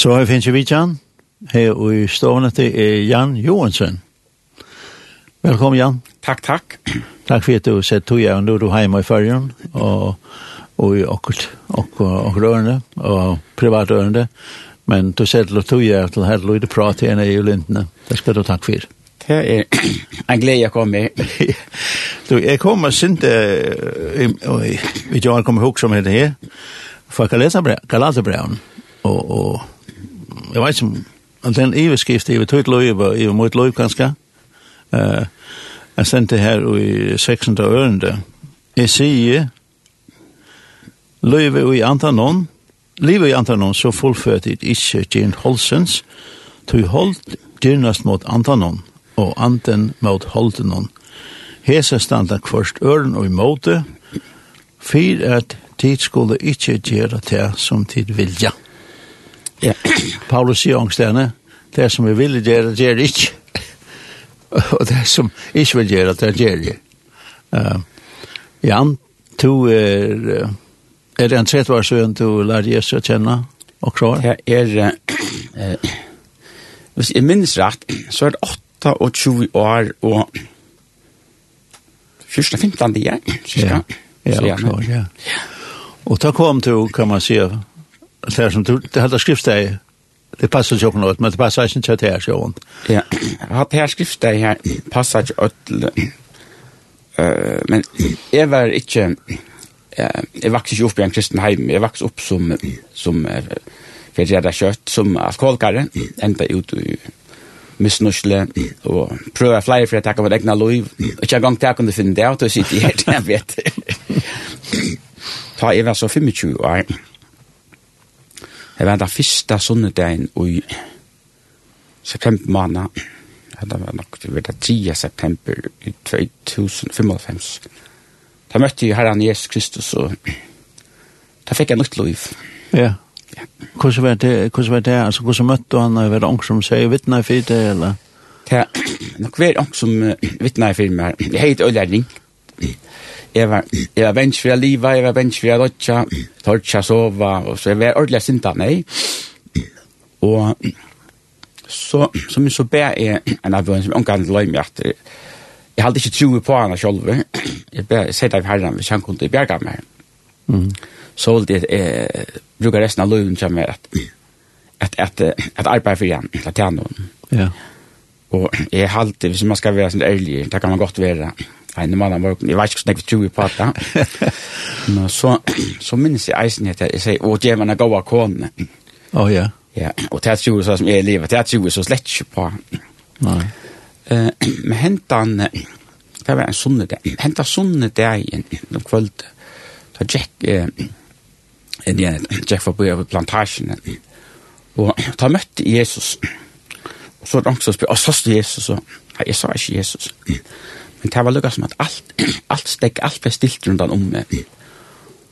Så her finnes vi Jan. Her i stående til er Jan Johansen. Velkommen Jan. Takk, takk. Takk for at du sett tog jeg når du hjemme i fargen og, og i okkult, og, og rørende og privat rørende. Men du sett og tog jeg til her løyde prat igjen i lintene. Det skal du takk for. Det er en glede jeg kommer. du, jeg kommer sint, og vi gjør kommer ihåg som heter her, fra Galaterbreven. Og, og jeg vet ikke, om den iverskift i tøyt løyve, i mot løyve kanskje. Uh, jeg sendte her i 16. ørende. Jeg sier, løyve i antanon, livet i antanon, så fullført i ikke Jane Holsens, tøy holdt gyrnast mot antanon, og anten mot holdenon. Hese standa kvørst øren og imot det, for at tid skulle ikke gjøre det som tid vilja. Ja Ja, Paulus sier ångstene, det som vi vil gjøre, gjør det ikke. og det som ikke vil gjøre, det gjør det. Uh, Jan, du er, er det en tredje år siden du lærte Jesus å kjenne og klar? Det er, uh, hvis jeg minnes rett, så er det 28 år og 14-15 år, cirka. Ja, ja, klar, ja. Og da kom du, kan man si, det som du, det hadde skriftsteg, det passer ikke noe, men det passer ikke til det her, sjåen. Ja, hadde her skriftsteg her, passer ikke ødel, uh, men jeg var ikke, uh, jeg vokste ikke opp i en kristen heim, jeg vokste opp som, som uh, for jeg hadde kjøtt som alkoholkare enda ut i misnusle, og prøve flere for jeg takker mitt egna liv, og ikke engang takk om du finner det, og du sitter her, jeg vet. Ta, jeg var så 25 år, Jeg var den første sunnedagen i september måned. Det var nok det var det 10. september i 2095. Da møtte jeg herren Jesus Kristus, og da fikk jeg nytt liv. Ja. ja. Hvordan var det? Hvordan var det? Altså, hvordan møtte han? Var det noen som sier vittne for det, eller? Det er nok var noen som vittne for meg. Jeg heter Øyler Ring jeg var, jeg var vens å livet, jeg var vens å rotja, tortja, sova, og så jeg var ordentlig sinta, nei. Og så, som jeg så ber jeg en av henne som omgang til løyme at jeg hadde ikke tro på henne selv. Jeg ber, jeg sier det av herren hvis han kunne bjerga meg. Mm. Så det jeg bruker resten av løyven til meg at at at at arbeid for igjen, at tjene noen. Ja. Og jeg halte, hvis man skal være sånn ærlig, det kan man godt være en mann av morgen, jeg vet ikke hvordan jeg tjue på det. Men så, så minnes jeg eisen at jeg sier, og det djevene gav av kone. Å ja. Ja, og det er tjue så som jeg lever, det er tjue så slett ikke på. Nei. Uh, men hentan, det var en sunne dag, hentan sunne dag en, en kvöld, da Jack, uh, en, Jack var på plantasjen, og da møtte Jesus, og så er det også spør, og så stod Jesus, og jeg sa ikke Jesus, og Men det var lukka som at alt, alt stekk, alt ble stilt rundt om meg.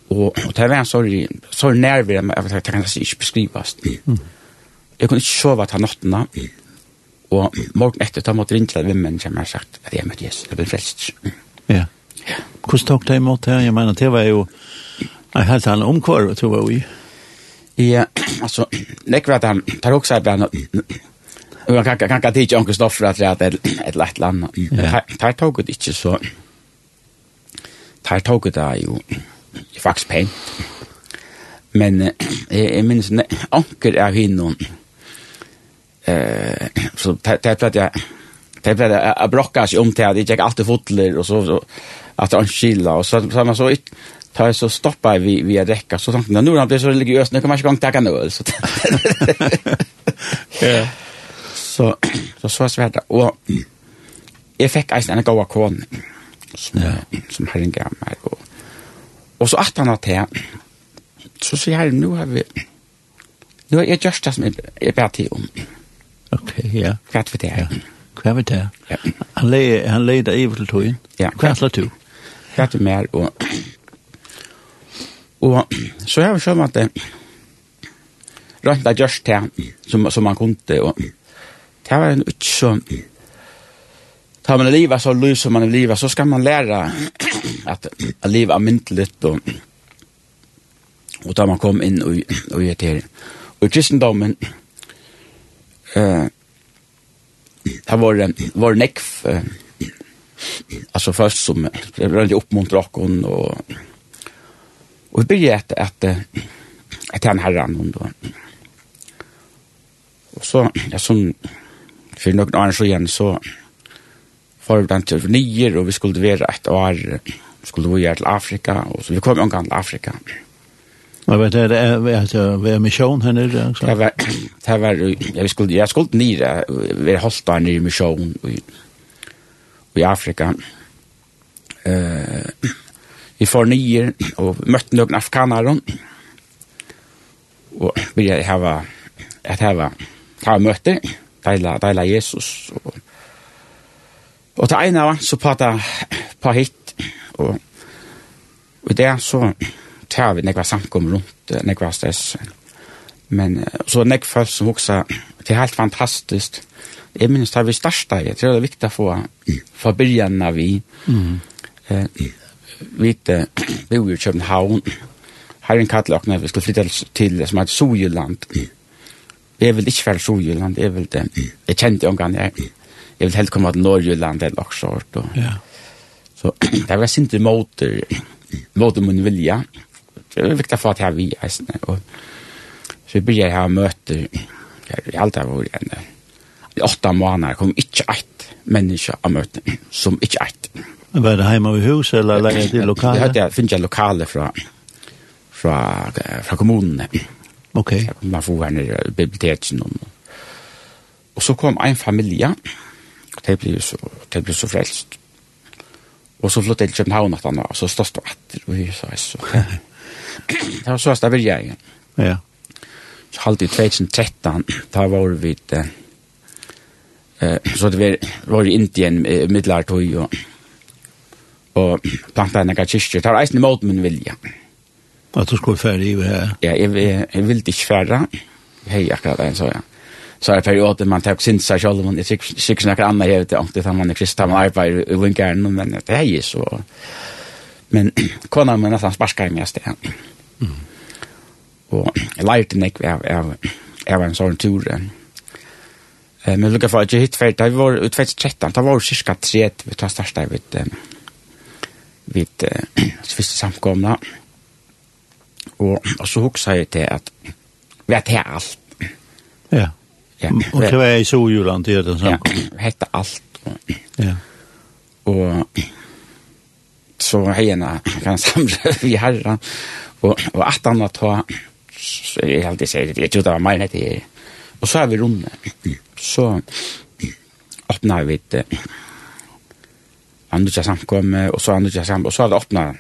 Og, og det var en sorg, sorg nærvig, men jeg, det kan ikke beskrivas. Jeg kunne ikke sove til nottena, og morgen etter, da måtte ringe til vimmen, som har sagt, at jeg møtte Jesus, jeg ble frelst. Ja. Hvordan tok det imot det? Jeg mener, det var jo, en helt annen omkvar, tror jeg, vi. Ja, altså, nekvar at han tar også arbeid, Jag kan kan kan inte onkel stoff för att det är ett lätt land. Tar tog det inte så. Tar tog det ju faktiskt pent. Men jag minns onkel är hinnon. Eh så det att jag det blev att brocka sig om till att jag gick alltid fotler och så så att han skilla och så så man så ta så stoppa vi vi att räcka så tänkte jag nu han blir så religiös nu kan man inte gång ta kan så. Ja. Så, så så svært det. Og jeg fikk eisen en god akon som, ja. som herren gav meg. Og, og så at han at til, så sier jeg nå har vi, nå har jeg gjørst det som jeg, jeg ber til om. Ok, ja. Hva er det her? Hva er det her? Han leier han leier i til togjen. Ja. Hva er det du? Hva er det mer? Og, og så har vi skjønt at det, rønt det gjørst det som, som man kunne, og Det var en ikke så... Tar man livet så lyst som man er livet, så skal man lære at, at livet er myndelig og og da man kom inn og, og gjør til og kristendommen eh, det var, var nekv eh, altså først som rønne oppmuntret åkken og og vi begynte at, at, at han herren og, og så ja, sånn, för någon annan så igen så var det inte för nio och vi skulle vara ett år skulle vi göra till Afrika och så vi kom en gång till Afrika. Jag vet det är vi är mission här nere så. Det var det var jag skulle jag skulle nere vi hållt där nere mission i i Afrika. Eh vi får nio och mötte några afrikaner och vi hava att hava ta möte deila, deila Jesus. Og, og til ene så prata på hit, og, og det så tar vi nekva samkom rundt, nekva stress. Men så nekva folk som hoksa, det er helt fantastisk. Jeg minnes det vi starsta, jeg tror det er viktig å få få byrjan av vi. Mm. Eh, vi bor i København, her Herren kallar okna, vi skulle flytta til, til som heter Sojeland. Mm Jeg vil ikke være Sjøjylland, jeg vil det. Jeg kjente omgang, jeg, jeg vil helt komme til Norrjylland, eller også. Og, ja. Så det var sinte motor, motor min vilja. Det var viktig for at jeg vil, jeg sånn. Og, så vi begynner møter, jeg har alltid vært en, i åtta måneder kom ikke ett menneske av møten, som ikke ett. Var det hjemme i hus, eller leie til lokale? Det hørte jeg, finner jeg lokale fra, fra, fra kommunene. Ja Okay. Så man får henne i biblioteken. Og, og så kom en familie, og det ble så, det ble så frelst. Og så flyttet jeg til København at han var, og så stod det etter, og jeg sa, så. det var så at det vil jeg. Ja. Så halvt i 2013, da var vi til, eh, så det var, var i Indien, middelartøy, og, og plantet en kyrkjer. det var eisen i måten min vilje. Ja At du skulle færre i her? Ja, jeg, jeg, jeg vil ikke færre. Hei, akkurat en så, ja. Så er perioder man tar sin seg selv, men jeg sikkert snakker andre her, det er alltid man er kristne, man arbeider i vinkeren, men det er jeg så. Men kona min nesten sparsker i mest, sted. Mm. Og jeg lærte nek av, av, av en sånn tur. Men lukka for at jeg hitt ferdig, vi var ut 2013, da var det cirka 30, vi tar største vid, vidt, vid, vidt, vidt, vidt, Og, og så hugsa jeg til at vi er til alt. Ja. ja. Og det var i soljulen til det samme. Ja, hette alt. Og, Ja. Og så hejna kan samla vi herra og og at han att ta jeg alltid sier, jeg tror det var mig det og så er vi runde så öppnar vi ett andra samkom og så andra samkom og så hadde öppnat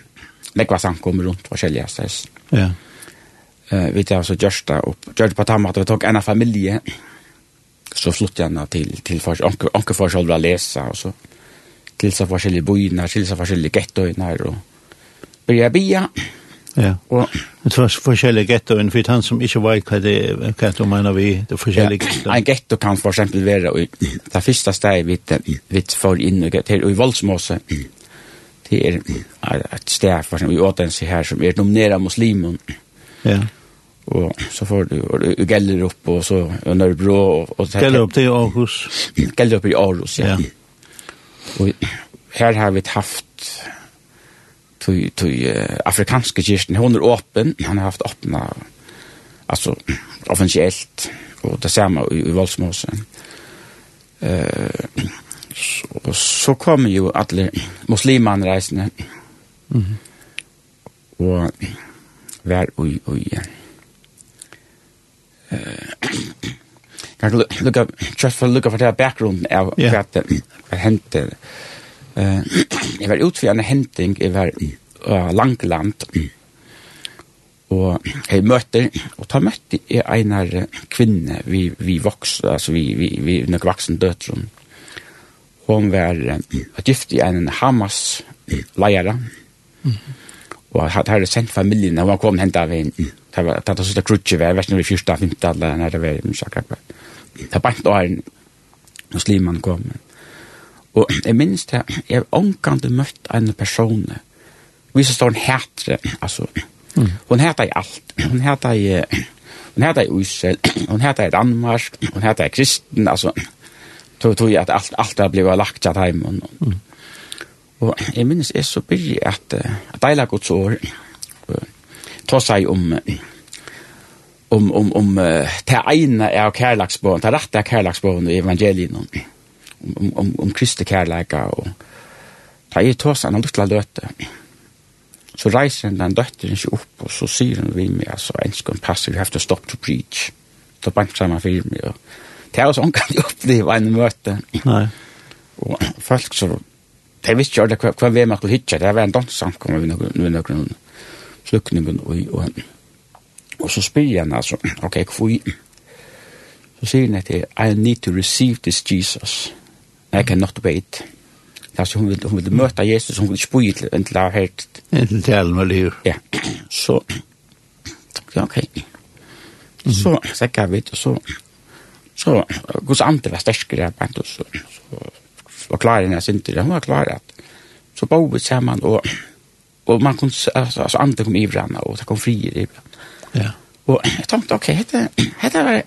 nekva samkommer rundt forskjellige steds. Ja. Uh, vi tar så gjørs det opp. Gjørs på tammet, vi tok en av familie, så flyttet jeg henne til, til for, anke, anke for selv å lese, og så til så forskjellige bøyene, til så forskjellige gettøyene, her, og byrja bia. Ja, og det var forskjellige gettoene, for han som ikke vet hva det er, hva du mener vi, det er forskjellige gettoene. Ja, en getto kan for eksempel være, og det første stedet vi, vi får inn, og i voldsmåse, det er et sted for eksempel i Åtense her som er nominera muslimen. Ja. Og så får du og du gäller upp och så og Nørrebro. Og, och så gäller upp till Aarhus. Gäller upp i Aarhus ja. ja. Och her har vi haft till till uh, afrikanske kyrkan hon er åpen, han har haft öppna alltså officiellt og det samme i, i Valsmosen. Eh uh, og så kom jo alle muslimene reisende. Mm -hmm. Og vær ui, ui. Uh, kan lukka just for lukka for the bakgrunden av det at hente Uh, jeg var ut en henting jeg var langland og jeg møtte og ta møtte jeg einar kvinne vi vi voks altså vi vi vi nok vaksen døtrum hon var uh, gift i en Hamas leiare. Mm. Og hadde hadde sendt familien, og han kom hentet av en, det var tatt av sørste krutje, jeg vet ikke om det var 14, 15, eller når det var, jeg akkurat. Det var bare år, når Sliman kom. Og jeg minns det, jeg har omgående møtt en person, vi som står en hætre, altså, mm. hun hæter i alt, hun hæter i, hun hæter i Israel, hun hæter i Danmark, hun hæter i Kristen, altså, tog tog att allt allt har blivit lagt att hem och mm. och jag minns är så bygg att att dela gott så ta sig om om om om ta ena är kärlagsbön ta rätta kärlagsbön i evangelien om om om, om Kristi kärleka och ta i tosan och lutla löte så reiser den døtteren seg opp, og så sier hun vi med, altså, en skal passe, you have to stop to preach. så bank sammen for meg, og det er jo sånn kan jeg oppleve en møte. Nei. Og folk så, de visste jo aldri hva, hva vi med skulle hitje, det var en dansant kom vi med noen slukningen, og, og, og så spyr jeg henne, altså, ok, hvor Så sier hun etter, I need to receive this Jesus. I cannot wait. Altså, hun vil, hun vil møte Jesus, hun vil spyr til en til det her. En til det med liv. Ja, så, ok. Så, så kan vi, og så, Så Guds ande var sterkere på en tur, så, så var klar enn jeg synte det. Hun var klar at så bo vi sammen, og, og man kunne, altså, altså ande kom i hverandre, og det kom fri i hverandre. Ja. Og jeg tenkte, ok, dette, dette var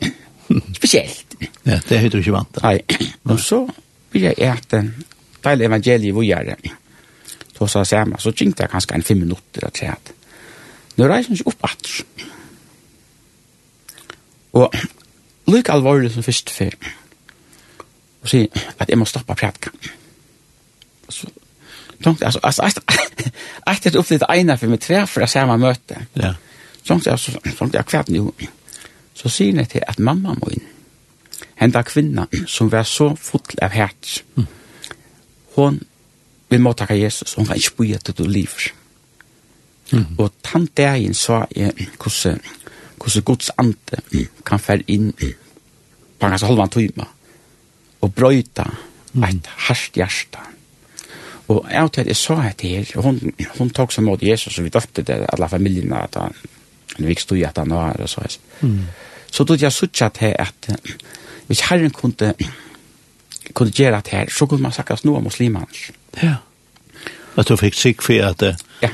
spesielt. Ja, det er du ikke vant til. Nei, og så vil jeg ete deilig evangeliet hvor jeg er. Så sa jeg sammen, så kjengte jeg kanskje en fem minutter og tre at, Nå reiser jeg ikke opp at. Og lyk alvorlig som først før, og sier at jeg må stoppa prædka. Så, tungt, altså, altså, altså, altså, altså, altså, eina for meg tre for å se meg møte. Ja. Tungt, altså, tungt, jeg kvært nu. Så sier jeg til at mamma må inn, henda kvinna som var så full av hært, hon vil må takka Jesus, hon kan ikke bo i at du liv. Mm. Og tann dagen sa jeg hvordan hvordan Guds ante kan fære inn på en ganske halvan tøyma, og brøyta mm. et hardt hjärsta. Og jeg vet at jeg sa dette her, hun, hun tok seg mot Jesus, og vi døpte det, alle familiene, at han, han vi stå i at han var, og så. Mm. Så tog jeg sutja til at, hvis Herren kunne, kunne gjøre det her, så kunne man sagt snu av muslimene. Ja. At du fikk sikk for at, ja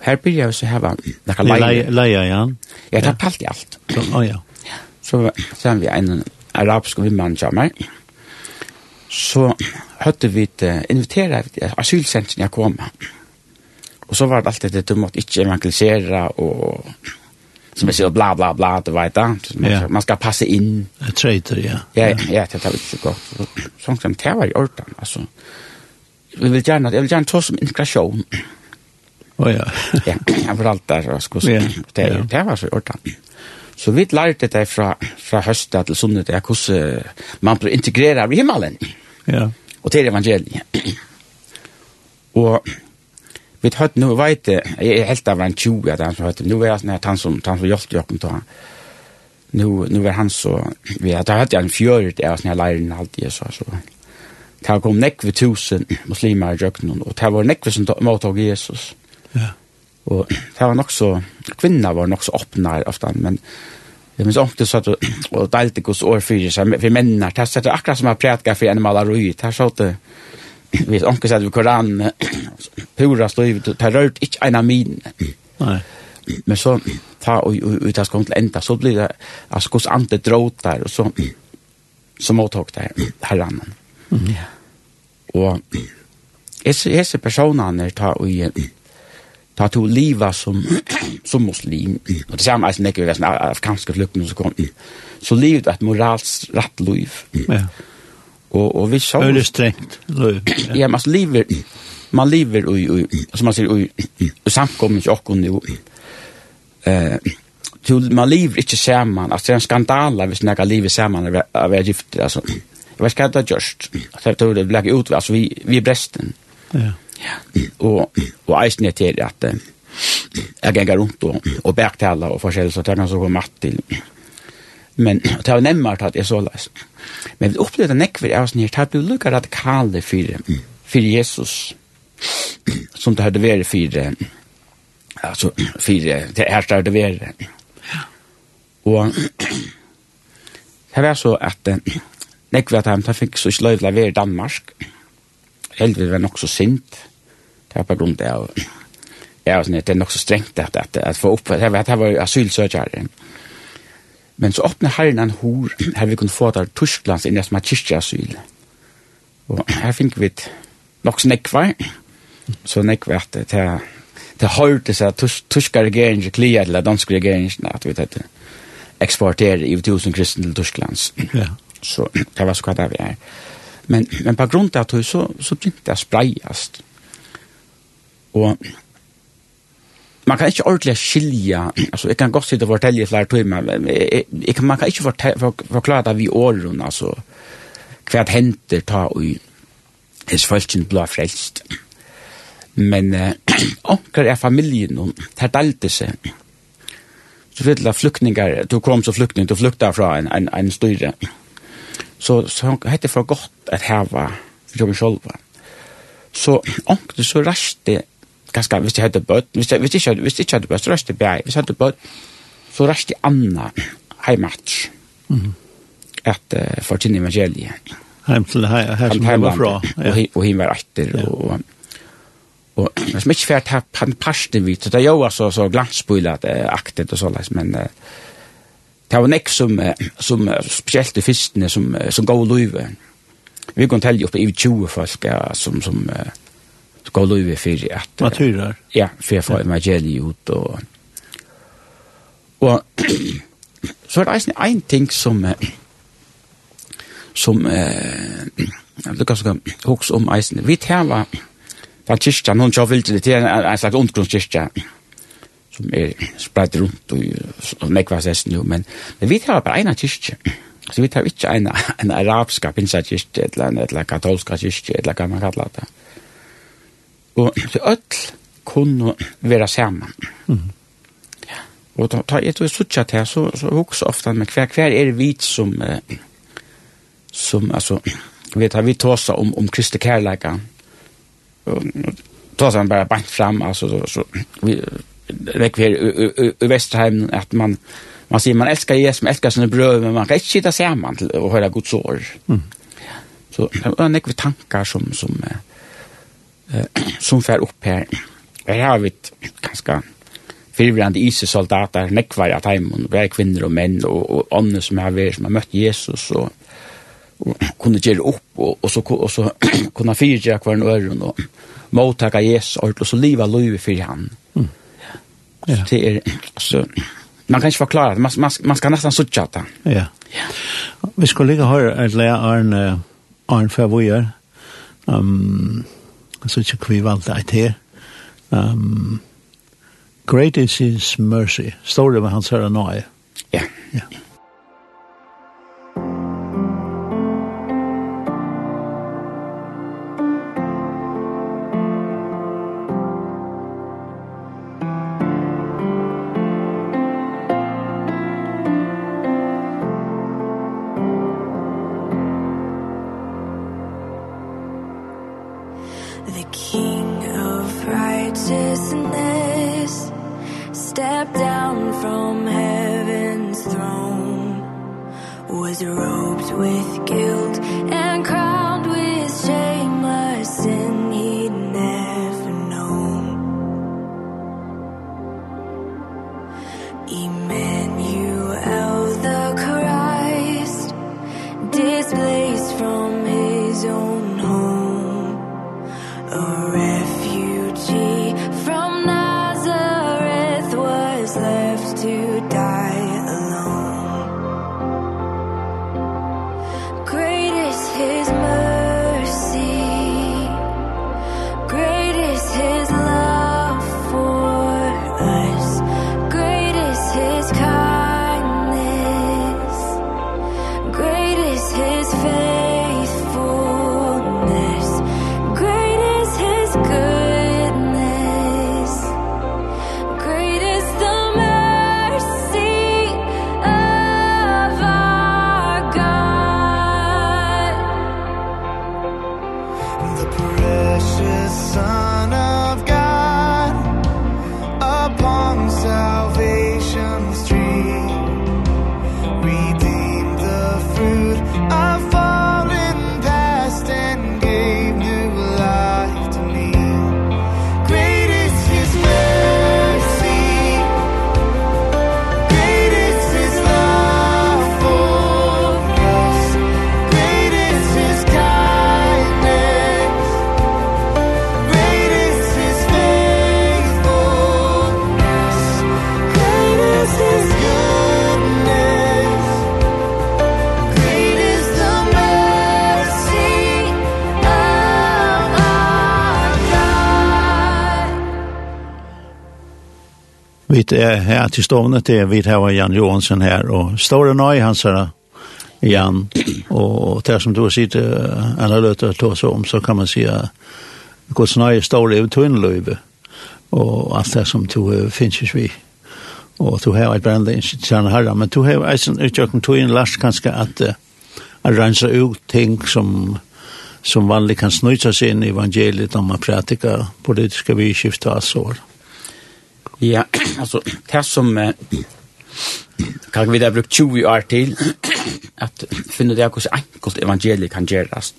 Her byrja vi så hava nekka leia. Leia, ja. Ja, det talte alt. Så, oh, ja. Så sen vi en arabisk vimman jammer. Så høtte vi uh, invitera asylsentren jeg kom. Og så var det alltid det du måtte ikke evangelisera og som jeg sier bla bla bla, du vet da. Man, ja. man skal passe inn. Jeg trøyter, ja. Ja, ja, det er ikke godt. Sånn som det var i orden, altså. Vi vil gjerne, jeg vil gjerne ta som integrasjon. Ja Oh, ja. ja, han fortalte det, og skulle yeah. det, ja. det var så ordentlig. Så vi lærte det fra, fra høstet til sunnet, det er hvordan man blir integreret i himmelen. Ja. Og til evangeliet. og vi har hørt noe, vet jeg, jeg er helt av en 20, at han har hørt, nå er jeg sånn at han som, han som hjelpte jo til han. Nå, nå er han så vi har hørt en fjörd där såna lägen alltid så så. Det har kommet nekve tusen muslimer i jøkkenen, og det var nekve som mottog Jesus. Ja. Og det var nok så, kvinner var nok så åpne ofte, men jeg minns ångte så at, og delte er hos år fyrir seg, for mennene, det er akkurat som jeg prætka for animaler rui, det er så at vi ångte seg at koran, pura støy, det er rørt ikke en av mine. Nei. Men så, ta og ut av skolen til enda, så blir det, altså hos ante dråt der, og så, så måttok det herren. Ja. Og, hese personene tar og, ta to liva som som muslim. Og det samme som näcker väsen afghanske flyktingar som kom. Så livet et moralskt rett liv. Ja. Og, og vi så det strängt ja ja, man lever man lever i som man sier i samkommer och nu eh til man lever ikke sammen. Altså det er en skandal hvis några lever sammen av är gift altså. Jeg vet ikke hva inte just att det er blev ut altså vi vi er bresten. Ja. Og, og eisen er til at jeg ganger rundt og, og bergtaler og forskjellig, så tar jeg så på matt til. Men det var nemmere at jeg så løs. Men vi opplevde nekver av sånn her, det ble lukket radikale for, for Jesus, som det hadde vært for, altså, for, det her det hadde vært. Og det var så at nekver at han fikk så sløyvla ved Danmark, og heldigvis var nok så sint. Det var på grunn av ja, sånn, det er nok så strengt at, at, at få opp, det var, det var asylsøkjere. Men så åpner herren en hor, her vi kunne få der Tysklands inn i som er kyrkjeasyl. Og her fikk vi nok så nekvar, så nekvar at det er det hørte seg at tyska regeringen klier eller danske regeringen at vi tatt eksporterer i tusen kristen til Tysklands. Ja. Så det var så hva det vi er. Men, men på grunn av det så, så begynte det å sprejast. Og man kan ikke ordentlig skilja, altså jeg kan godt sitte og fortelle i flere timer, men jeg, jeg, man kan ikke forklare det vi åren, altså hva det henter ta og hans følelsen blå frelst. Men eh, onker er familien, noen, det delte seg. Så fyrir det flyktningar, du kom som flyktning, du flykta fra en, en, en styre. Så, så hette for godt at hava for meg sjølva. Så onkne så raste ganska visst jag hade bött visst visst jag visst jag hade bött hadde bøtt, så raste jeg, hvis jeg hadde så raste Anna heimatsk. Mhm. Att uh, för sin evangelie. Hem till här här som var fra. Och Og hun var efter och och og men som ikke han her på så det jag jo så så glansbøylet aktet och så sånn, men uh, det var nekk som, som spesielt i fyrstene som, som gav løyve. Vi kan telle oppe i 20 folk ja, som, som uh, gav løyve for at... Maturer? Ja, for jeg får evangeliet ut og... Og så er det eisen en ting som som eh du kan så hoks om eisen. Vi tar var den kyrkja, noen kjør vildt det, det er en slags undergrunnskyrkja, som er spredt rundt og og nekva sessen jo, men, men vi tar bare ena kyrkje. Så vi tar ikke en, en arabska pinsakyrkje, eller en eller katolska kyrkje, eller hva man kallar det. Og så öll kunne være saman. Mm. Ja. Og da, da jeg tror jeg til, så, så hukse ofta med hver, hver er vi som, eh, som, altså, vi tar vi tåsa om, om Kristi kærleika. Og, tåsa han bare bant fram, altså, så, så vi vekk her i Vesterheim, at man, man sier man elskar Jesus, man elskar sine brød, men man kan ikke sitte sammen til å høre Guds år. Mm. Så det er nekve tankar som, som, uh, som fer opp her. Her har vi ganske fyrvrande ISIS-soldater, nekvar av teimen, vi er kvinner og menn, og, og ånder som har vært, som har møtt Jesus, og, og kunne gjøre opp, og, og så, og så kunne fyrtja hver en øren, og mottaka Jesus, og så liva livet fyrir han. Mm Ja. Det är så man kan inte förklara det. Man man, man ska nästan sucha det. Ja. Ja. Vi skulle ligga här att lära Arne Arne Favoyer, um, så ikke vi valgte et her. Um, Great is his mercy. Står det med Hans Herre Ja. Ja. and cry är här till stående til vi har Jan Johansen här och står det nöj han säger Jan och det som du sitter alla löter ta så om så kan man säga Guds nöje står i tunnlöv och alt det som du finns vi och du har ett brända institution här men du har eisen utjökning tog in last kanskje att uh, rensa ut ting som som vanligt kan snuta sig in i evangeliet om man pratikar politiska vidskifta och sådant. Ja, altså, det som eh, kan vi da brukt 20 år til, at finne det hvordan enkelt evangeliet kan gjøres.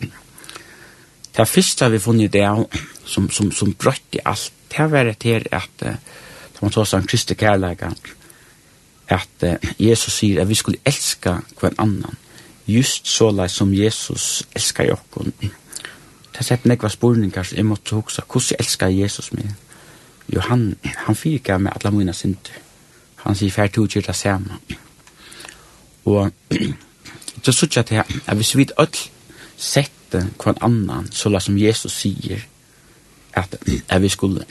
Det første vi funnet det som som som brøtt i alt, Det var det at att som man tar om Kristi kärlek att Jesus sier at vi skulle elske hver annan just så som Jesus älskar oss. Det sätter nekva spurningar som jag måste huxa. Hvordan elskar Jesus meg? Jo, han, han fyrka med alla mina synder. Han sier fær to kyrta saman. Og så sier jeg til han, at hvis vi öll sette kvann annan, så la som Jesus sier, at, at vi skulle,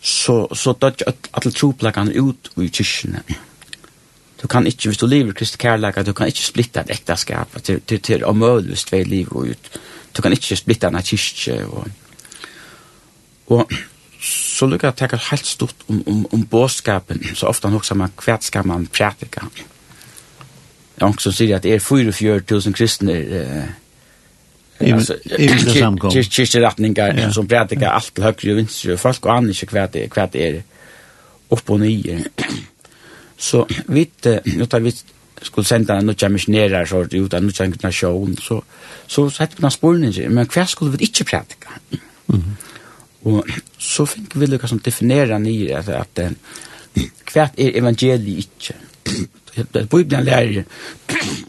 så, så dødde alle troplagene ut i kyrkene. Du kan ikke, hvis du lever Kristi kærlega, du kan ikke splitta et ektaskap til, til, til å møle hvis du livet ut. Du kan ikke splitta en kyrkje. Og, og så lukkar jeg teker helt stort om, om, om båskapen, så ofte han som man hvert skal man prætika. Jeg har også sier at det er 44.000 kristne eh, altså, kyrkjeretninger som prætika alt til høyre og vinstre, og folk og aner ikke hva det, hva det er opp og nye. Så vi nå tar vi skulle senda en nødja misjonærer så ut av nødja internasjon, så, så sette vi noen spørninger, men hva skulle vi ikke prætika? Mm -hmm. Og så fikk vi lukka som definera ni at, at, at hvert er evangeliet Det Bibelen lærer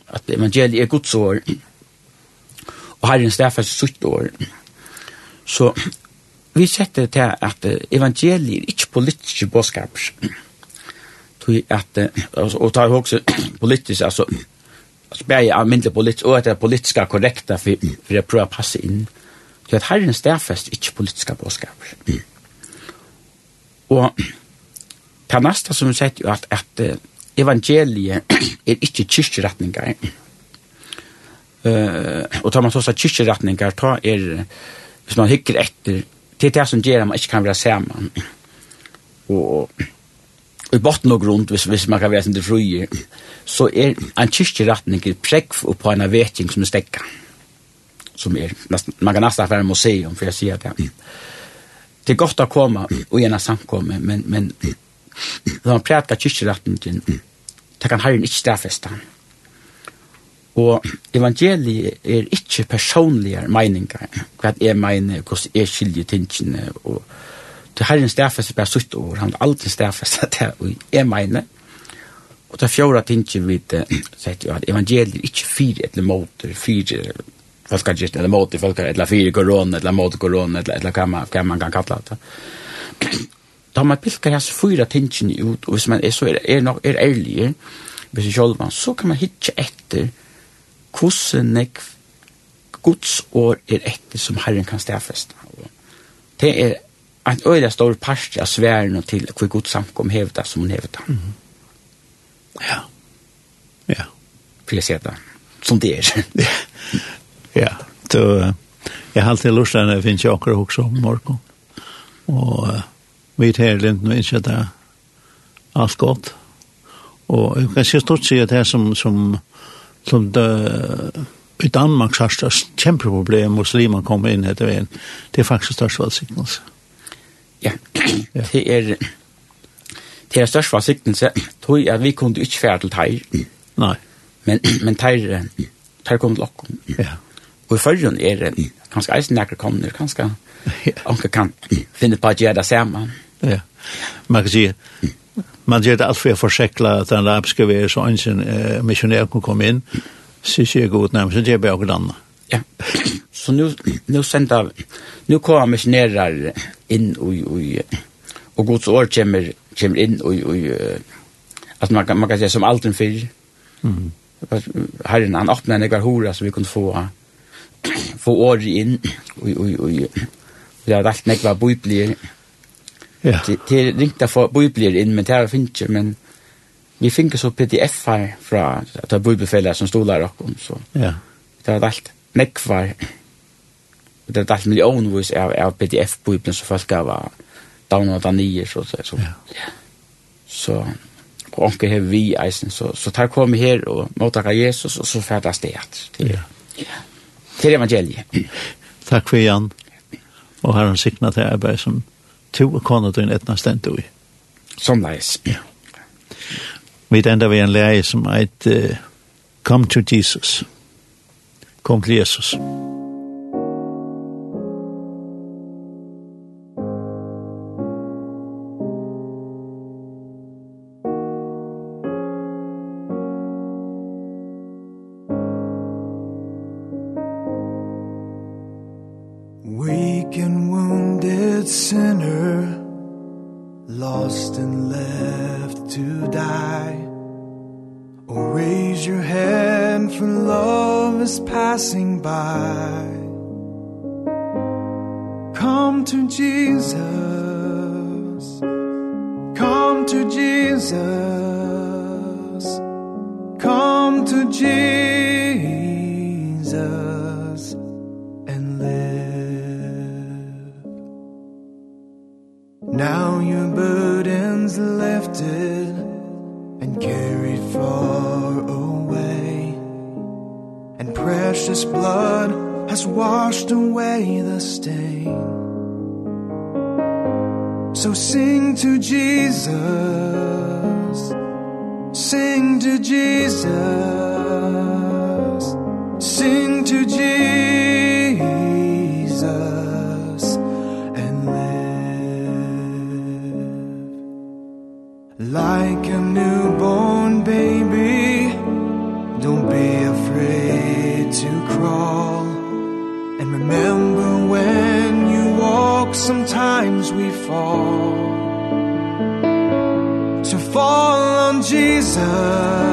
at evangeliet er Guds år, og Herren stafas sutt år. Så vi setter til at evangeliet er inte politiske budskap Tui at, og tar også politisk, altså, altså bare av mindre politisk, og at det er politiska korrekta for, for å prøve å passe inn. Så at Herren stafas ikke politiska bådskaper. Og det neste som vi sier jo at, at evangeliet er ikke kyrkjeretninger. Uh, og tar man så sagt kyrkjeretninger, ta er, hvis man hykker etter, til det som gjør at man ikke kan være sammen. Og, og i botten og grunn, hvis, hvis man kan være sin til fruje, så er en kyrkjeretning prekk på en vetting som er stekka. Som er, man kan nesten være museum, for jeg sier det. Mm det er godt å komma og gärna samkomme, men, men når man pratar kyrkjeratten det kan herren ikke stedfeste han. Og evangeliet er ikke personlige meninger, hva jeg mener, hvordan jeg skiljer tingene, og til herren stedfeste bare sutt over, han har alltid stedfeste det, og jeg mener, og det fjorda tingene vi sier at evangeliet er ikke fire eller måter, fire folk har just eller mot folk har eller fyra corona eller mot corona eller eller kan man kan man kan kalla det. Då man pilkar hans fyra tingen ut och hvis man är så är är nog är ärlig hvis jag själv man så kan man hitta efter kussen nek Guds år er etter som Herren kan stedfeste. Det er en øyla stor parst av sværen til hvor Guds samkom hevda som hun hevda. Mm -hmm. Ja. Ja. Vil jeg si det? Som det er. Ja. Så jag har alltid lust när det finns jag också om morgon. Och vi tar litt nu inte det alt gott. Och jag kan si stort sig att det här som som som det i Danmark har det kjempeproblem muslimer kommer inn etter veien. Det er faktisk størst valgsiktelse. Ja, det er det er størst valgsiktelse tror jeg at vi kunne ikke fære til teir. Nei. Men, men teir, teir kom til okken. Ja. Og i følgen er det kanskje eisen nekker kommer, kanskje anke kan finne på at gjøre det samme. Ja, man kan si, man gjør det alt for å forsikle at den arabiske vi er så ønsken eh, misjonær kan komme inn, så sier jeg god nærmest, så gjør jeg bare hvordan. Ja, så nu, nu sender, nu kommer misjonærer inn og, og, og gods år kommer, kommer inn og, og, at man, man kan si som alt aldri fyr. Mm. Herren, han åpner en ekvar hora som vi kunne få av få år inn, og, og, og, og det har alt nekva bøyblir, Ja. Det, det er ringta for bøyblier inn, men det har finnes ikke, men vi finner så pdf-er fra at det er bøybefeller som stoler okkom, så ja. det har alt nekva, det er alt millionvis av, av pdf-bøyblen som folk har vært downloada nye, så så. så. Ja. Så, og onke har vi eisen, så, så tar kom her og mottakar Jesus, og så færdast det. Ja. Ja til evangeliet. Takk for Jan, og har han sikna til arbeid som to og kona til en etna stent i. Som leis. Ja. Vi enda vi en leie som eit uh, Come to Jesus. Kom til Jesus. Kom til Jesus. passing by. So sing to Jesus. Sing to Jesus. Sing to Jesus. And live. Like a newborn baby Don't be afraid to crawl. And remember when you walk sometimes fall. To fall on Jesus.